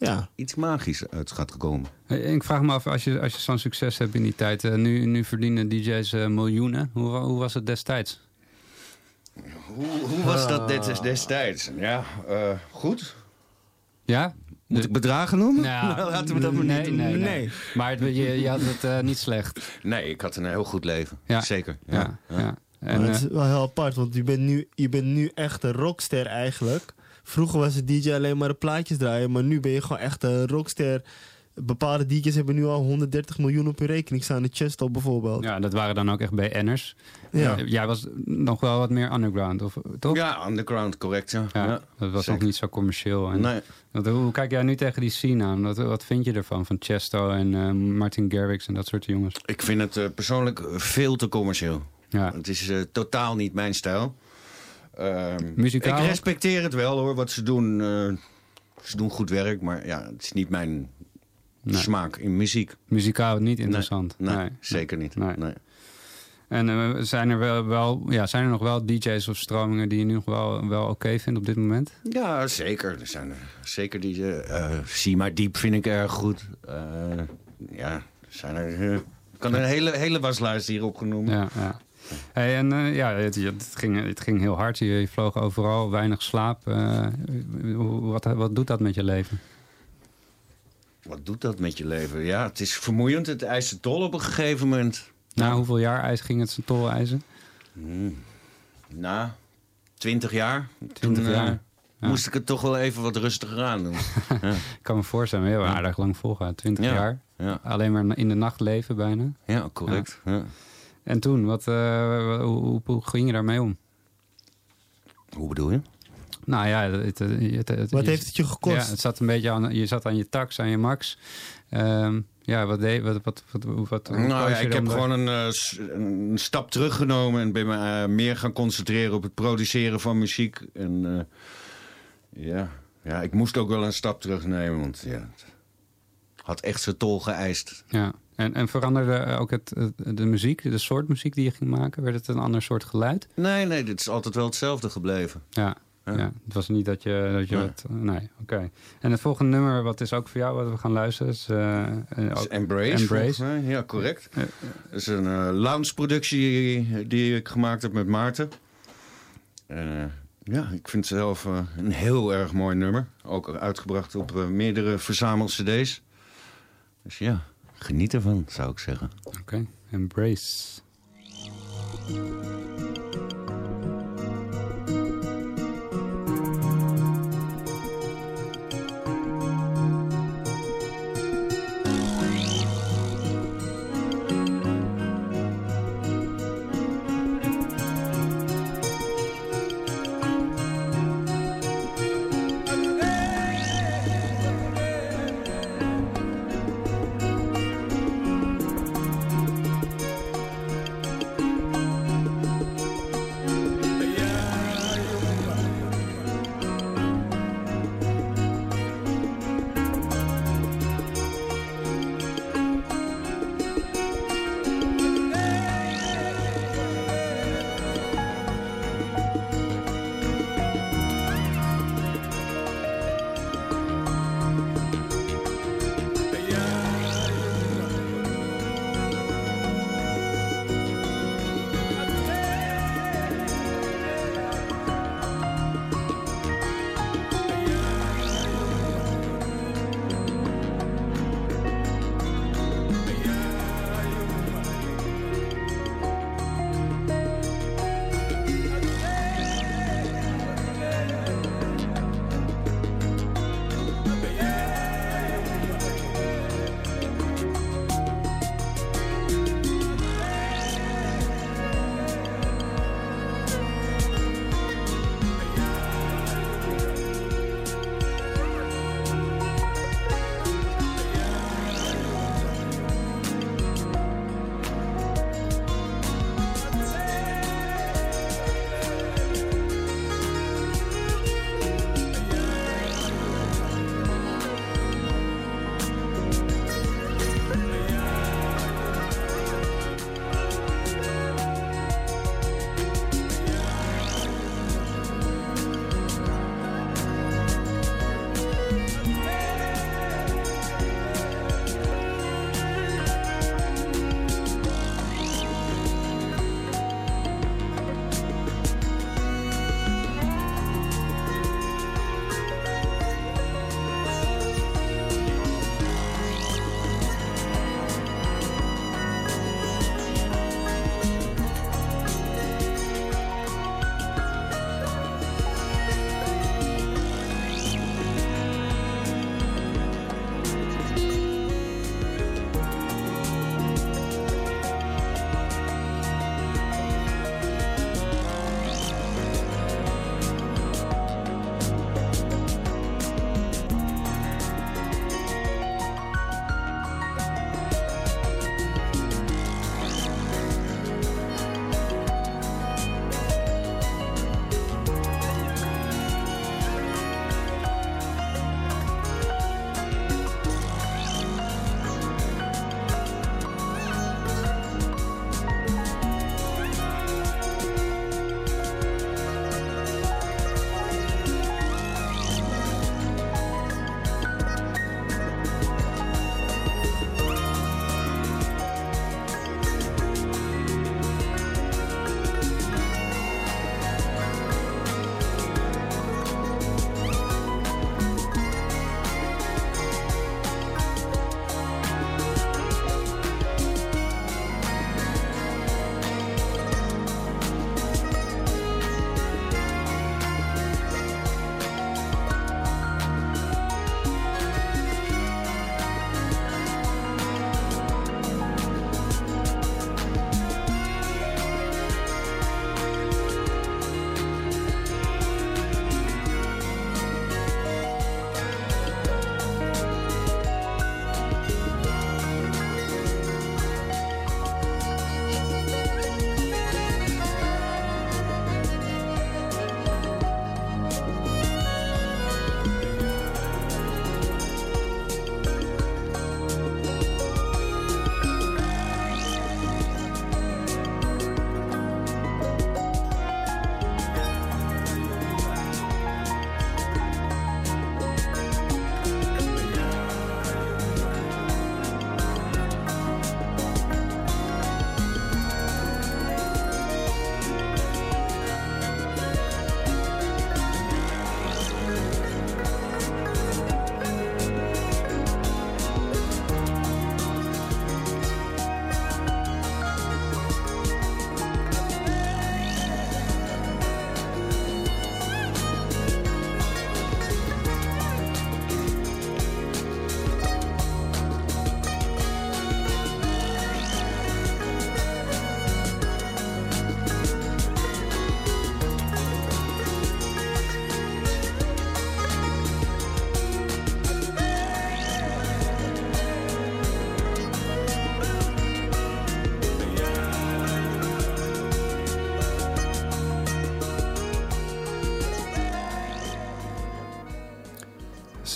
Ja. iets magisch uit gaat komen. Ik vraag me af, als je, als je zo'n succes hebt in die tijd... eh, nu, nu verdienen DJ's eh, miljoenen. Hoe, hoe was het destijds? Hoe, hoe was dat destijds? Ja, eh, goed. Ja? Moet ik bedragen noemen? Nou, Laten we dat maar nee, niet doen. nee, nee. Maar het- je, je had het eh, niet slecht. Nee, ik had een heel goed leven. Ja. Zeker. Ja, ja. En, maar het is wel heel apart, want je bent, nu, je bent nu echt een rockster eigenlijk. Vroeger was het DJ alleen maar de plaatjes draaien, maar nu ben je gewoon echt een rockster. Bepaalde DJ's hebben nu al 130 miljoen op hun rekening staan. De Chesto bijvoorbeeld. ja, dat waren dan ook echt BN'ers. Ja. Eh, Jij was nog wel wat meer underground, of, toch? Ja, underground, correct. Ja, Ja, Ja, dat was zeker. nog niet zo commercieel. En, Nee. Hoe, hoe kijk jij nu tegen die scene aan? Wat, wat vind je ervan? Van Chesto en eh, Martin Garrix en dat soort jongens? Ik vind het eh, persoonlijk veel te commercieel. Ja. Het is eh, totaal niet mijn stijl. Ehm, Muzikaal Ik respecteer het wel hoor, wat ze doen. eh, ze doen goed werk, maar ja, het is niet mijn Nee. smaak in muziek. Muzikaal niet interessant. Nee, Nee. zeker niet. Nee. En eh, zijn, er wel, wel, ja, zijn er nog wel DJ's of stromingen die je nu nog wel, wel oké vindt op dit moment? Ja, zeker. Er zijn er zeker die... eh Zie maar diep vind ik erg goed. Ja, zijn er... ik kan een hele, hele waslijst hier opgenoemd. Ja, ja. Hey, en eh, ja, het, het, ging, het ging heel hard. Je, je vloog overal, weinig slaap. Eh, wat, wat doet dat met je leven? Wat doet dat met je leven? Ja, het is vermoeiend. Het eist de tol op een gegeven moment. Na hoeveel jaar ijs ging het zijn tol eisen? Hmm. Na 20 jaar. 20 Toen, eh, jaar. Ja. Moest ik het toch wel even wat rustiger aan doen. [LAUGHS] ja. Ik kan me voorstellen, heel aardig lang volgaan. 20 Ja, jaar. ja. Alleen maar in de nacht leven bijna. ja, correct. Ja. En toen, wat, eh, hoe, hoe, hoe ging je daarmee om? Hoe bedoel je? Nou ja, het, het, het- het- Wat heeft het je gekost? Ja, het zat een beetje aan, je zat aan je tax, aan je max. Ehm, ja, wat deed, wat, wat, wat, wat, Nou ja, ik heb de- gewoon een, eh, een stap teruggenomen en ben me eh, meer gaan concentreren op het produceren van muziek. En eh, ja, ja, ik moest ook wel een stap terugnemen, want ja, het had echt zijn tol geëist. Ja, en, en veranderde ook het, het- de muziek, de soort muziek die je ging maken? Werd het een ander soort geluid? Nee, nee, dit is altijd wel hetzelfde gebleven. Ja, ja. Ja. het was niet dat je... Dat je Nee. nee, oké. En het volgende nummer, wat is ook voor jou, wat we gaan luisteren, is... eh, eh, is Embrace. Embrace. Ja, correct. Eh, Dat is een eh lounge-productie die ik gemaakt heb met Maarten. En, eh, ja, ik vind het zelf eh, een heel erg mooi nummer. Ook uitgebracht op eh, meerdere verzamel-cd's. Dus ja, geniet ervan, zou ik zeggen. Oké, Embrace.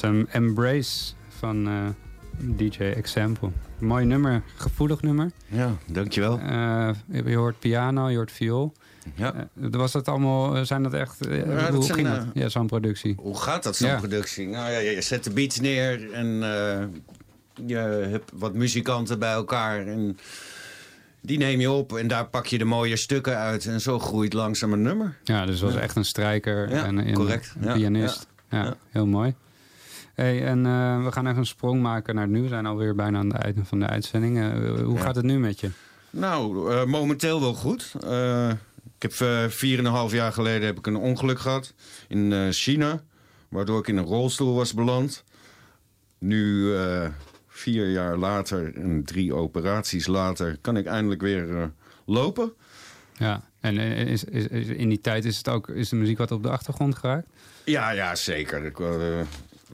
Hem Embrace van eh, DJ Example. Mooi nummer, gevoelig nummer. Ja, dankjewel. Eh, je hoort piano, je hoort viool. Ja. Eh, was dat allemaal, zijn dat echt, dat hoe zijn, ging dat? Ja, zo'n productie. Hoe gaat dat, zo'n Ja. productie? Nou ja, je zet de beats neer en je hebt wat muzikanten bij elkaar. En die neem je op en daar pak je de mooie stukken uit. En zo groeit langzaam een nummer. Ja, dus was Ja. echt een strijker Ja, en een, correct. een Ja, pianist. Ja, ja. heel mooi. Hey, en eh, we gaan even een sprong maken naar het nu. We zijn alweer bijna aan het einde van de uitzending. Eh, hoe Ja. gaat het nu met je? Nou, eh, momenteel wel goed. Ik heb vier en een half jaar geleden heb ik een ongeluk gehad in China. Waardoor ik in een rolstoel was beland. Nu, vier jaar later en drie operaties later, kan ik eindelijk weer lopen. Ja, en is, is, is- in die tijd is, het ook, is de muziek wat op de achtergrond geraakt? Ja, ja, zeker. Ik,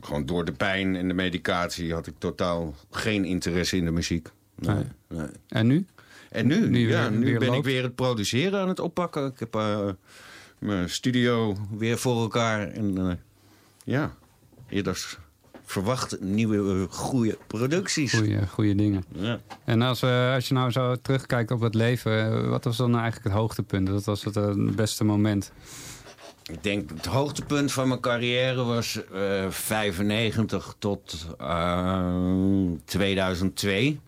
gewoon door de pijn en de medicatie had ik totaal geen interesse in de muziek. Nee, Nee. nee. En nu? En nu, Nu ja, weer- nu weer ben ik weer het produceren aan het oppakken. Ik heb eh, mijn studio weer voor elkaar. En eh, ja, eerder verwacht nieuwe eh, goede producties. Goeie, goeie dingen. Ja. En als, eh, als je nou zo terugkijkt op het leven, wat was dan eigenlijk het hoogtepunt? Wat was het beste moment? Ik denk het hoogtepunt van mijn carrière was eh 95 tot eh, 2002.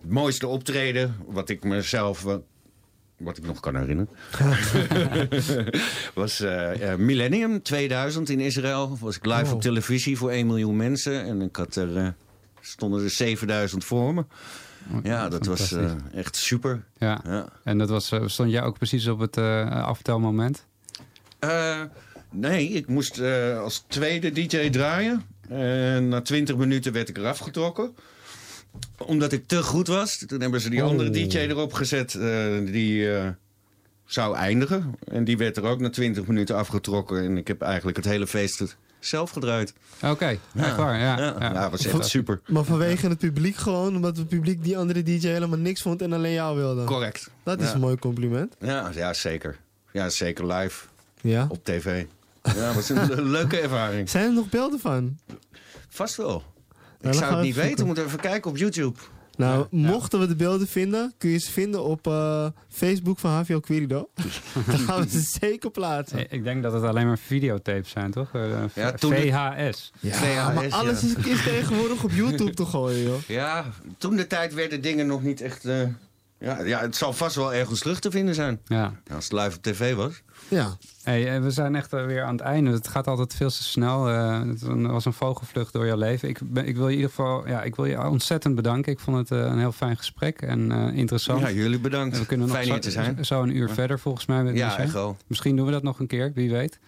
Het mooiste optreden, wat ik mezelf, eh, wat ik nog kan herinneren, [LAUGHS] [LAUGHS] was eh, eh, Millennium 2000 in Israël. Was ik live Oh. op televisie voor 1 miljoen mensen en ik had er, eh, stonden er 7000 voor me. Ja, dat was eh, echt super. Ja. Ja. En dat was, eh, stond jij ook precies op het eh, aftelmoment? Eh, nee, ik moest eh, als tweede DJ draaien. En na 20 minuten werd ik eraf getrokken. Omdat ik te goed was. Toen hebben ze die Oh. andere DJ erop gezet. eh, die eh, zou eindigen. En die werd er ook na 20 minuten afgetrokken. En ik heb eigenlijk het hele feest zelf gedraaid. Oké, echt waar. Ja, ja. ja. Ja, was echt super. Maar vanwege het publiek gewoon, omdat het publiek die andere DJ helemaal niks vond en alleen jou wilde. Correct. Dat is Ja. een mooi compliment. Ja, ja, zeker. Ja, zeker live. Ja. Op tv. Ja, dat was een leuke ervaring. Zijn er nog beelden van? Vast wel. dan ik zou het we niet weten. Moet even kijken op YouTube. Nou, mochten we de beelden vinden, kun je ze vinden op eh, Facebook van HVO Querido. [LAUGHS] Dan gaan we ze zeker plaatsen. Ik denk dat het alleen maar videotapes zijn, toch? Eh, Ja, VHS. Ja, maar alles is, is tegenwoordig op YouTube te gooien, joh. Ja, toen de tijd werden dingen nog niet echt... eh, ja, ja, het zal vast wel ergens terug te vinden zijn. Ja. Als het live op tv was. Ja. Hey, eh, we zijn echt weer aan het einde. Het gaat altijd veel te snel. Eh, het was een vogelvlucht door jouw leven. Ik, ben, ik wil je in ieder geval ja, ik wil je ontzettend bedanken. Ik vond het eh, een heel fijn gesprek en eh, interessant. Ja, jullie bedankt. En we kunnen nog Fijn zo, hier te zijn. zo een uur verder volgens mij. Met Ja, Michel. echt wel. Misschien doen we dat nog een keer, wie weet.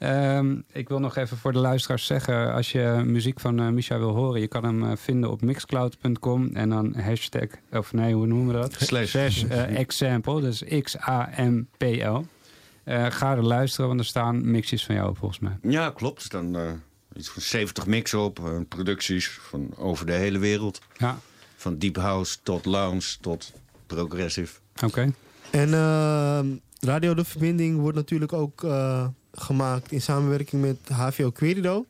Ehm, ik wil nog even voor de luisteraars zeggen... als je muziek van eh Misha wil horen... je kan hem eh, vinden op mixcloud.com... en dan hashtag, of nee, hoe noemen we dat? [LAUGHS] Slash. eh, example, dus X-A-M-P-L. Eh, ga er luisteren, want er staan mixjes van jou op, volgens mij. Ja, klopt. Er staan eh, iets van 70 mixen op. producties van over de hele wereld. Ja, Van deep house tot lounge tot progressive. oké. En ehm, Radio De Verbinding wordt natuurlijk ook eh, gemaakt in samenwerking met HVO Querido.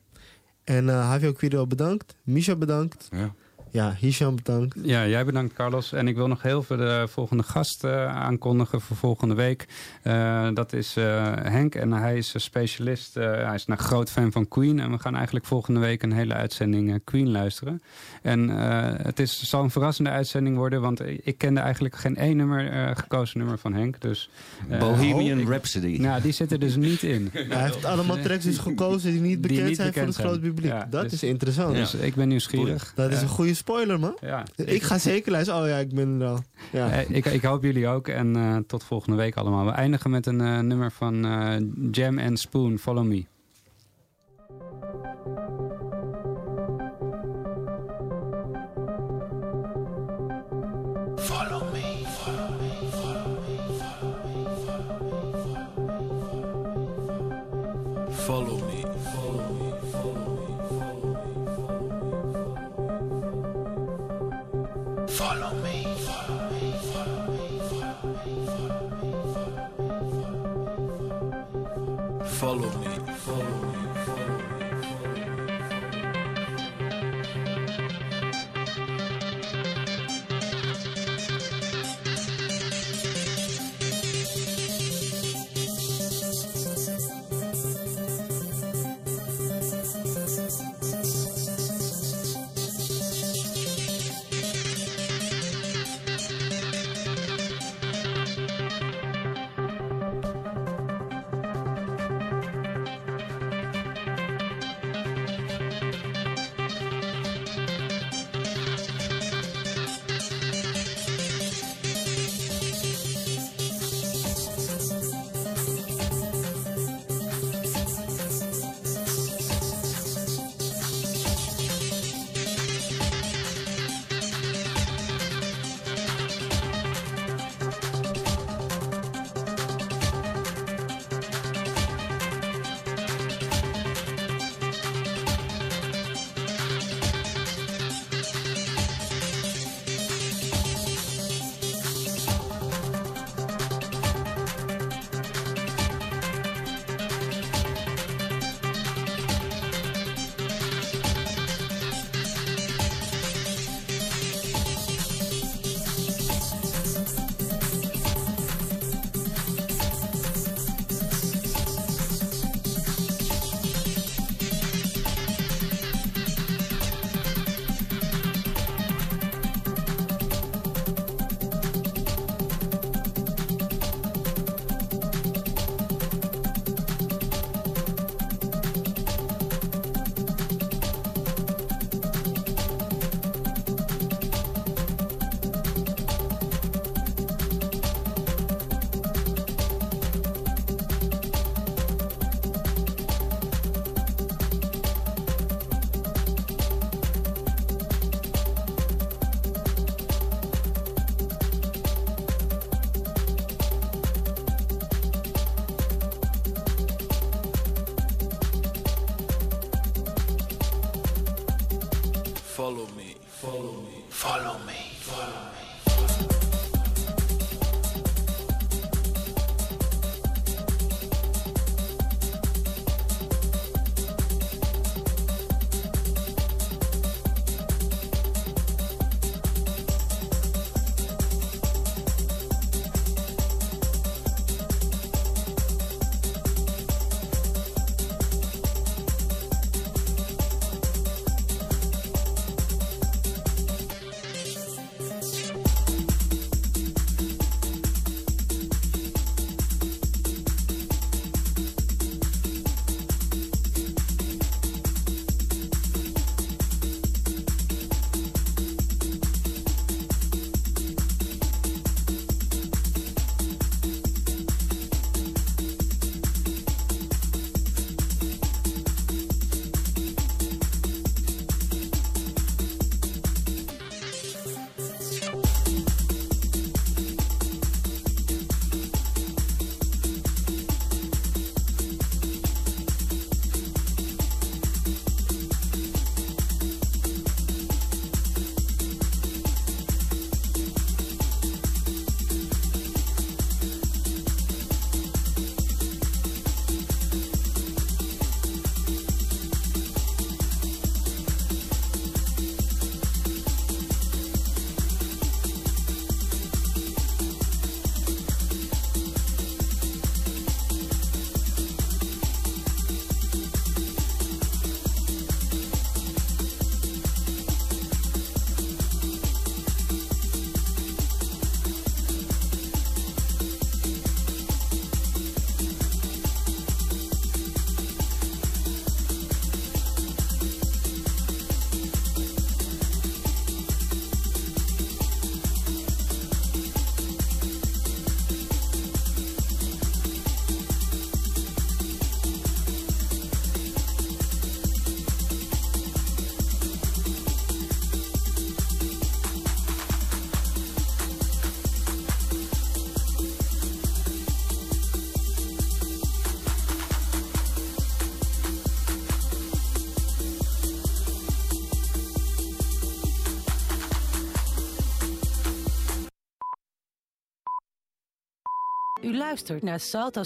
En eh, HVO Querido bedankt. Misha bedankt. Ja. Ja, Hisham bedankt. Ja, jij bedankt Carlos. En ik wil nog heel veel de volgende gast eh, aankondigen voor volgende week. Eh, dat is eh, Henk en hij is een specialist. eh, hij is een groot fan van Queen. En we gaan eigenlijk volgende week een hele uitzending eh, Queen luisteren. En eh, het is, zal een verrassende uitzending worden, want ik kende eigenlijk geen één nummer, eh, gekozen nummer van Henk. Dus, eh, Bohemian ik- Rhapsody. Nou, die zit er dus niet in. [LAUGHS] Hij heeft allemaal tracks dus gekozen die niet bekend niet zijn bekend voor het grote publiek. Ja, dat dus- is interessant. Dus ik ben nieuwsgierig. Dat is Eh, een goede spoiler, man. Ja. Ik ga zeker luisteren. Oh ja, ik ben er al. Ja. Eh, ik, ik hoop jullie ook. En eh, tot volgende week allemaal. We eindigen met een eh, nummer van Jam and Spoon, Follow Me. Luistert naar Salto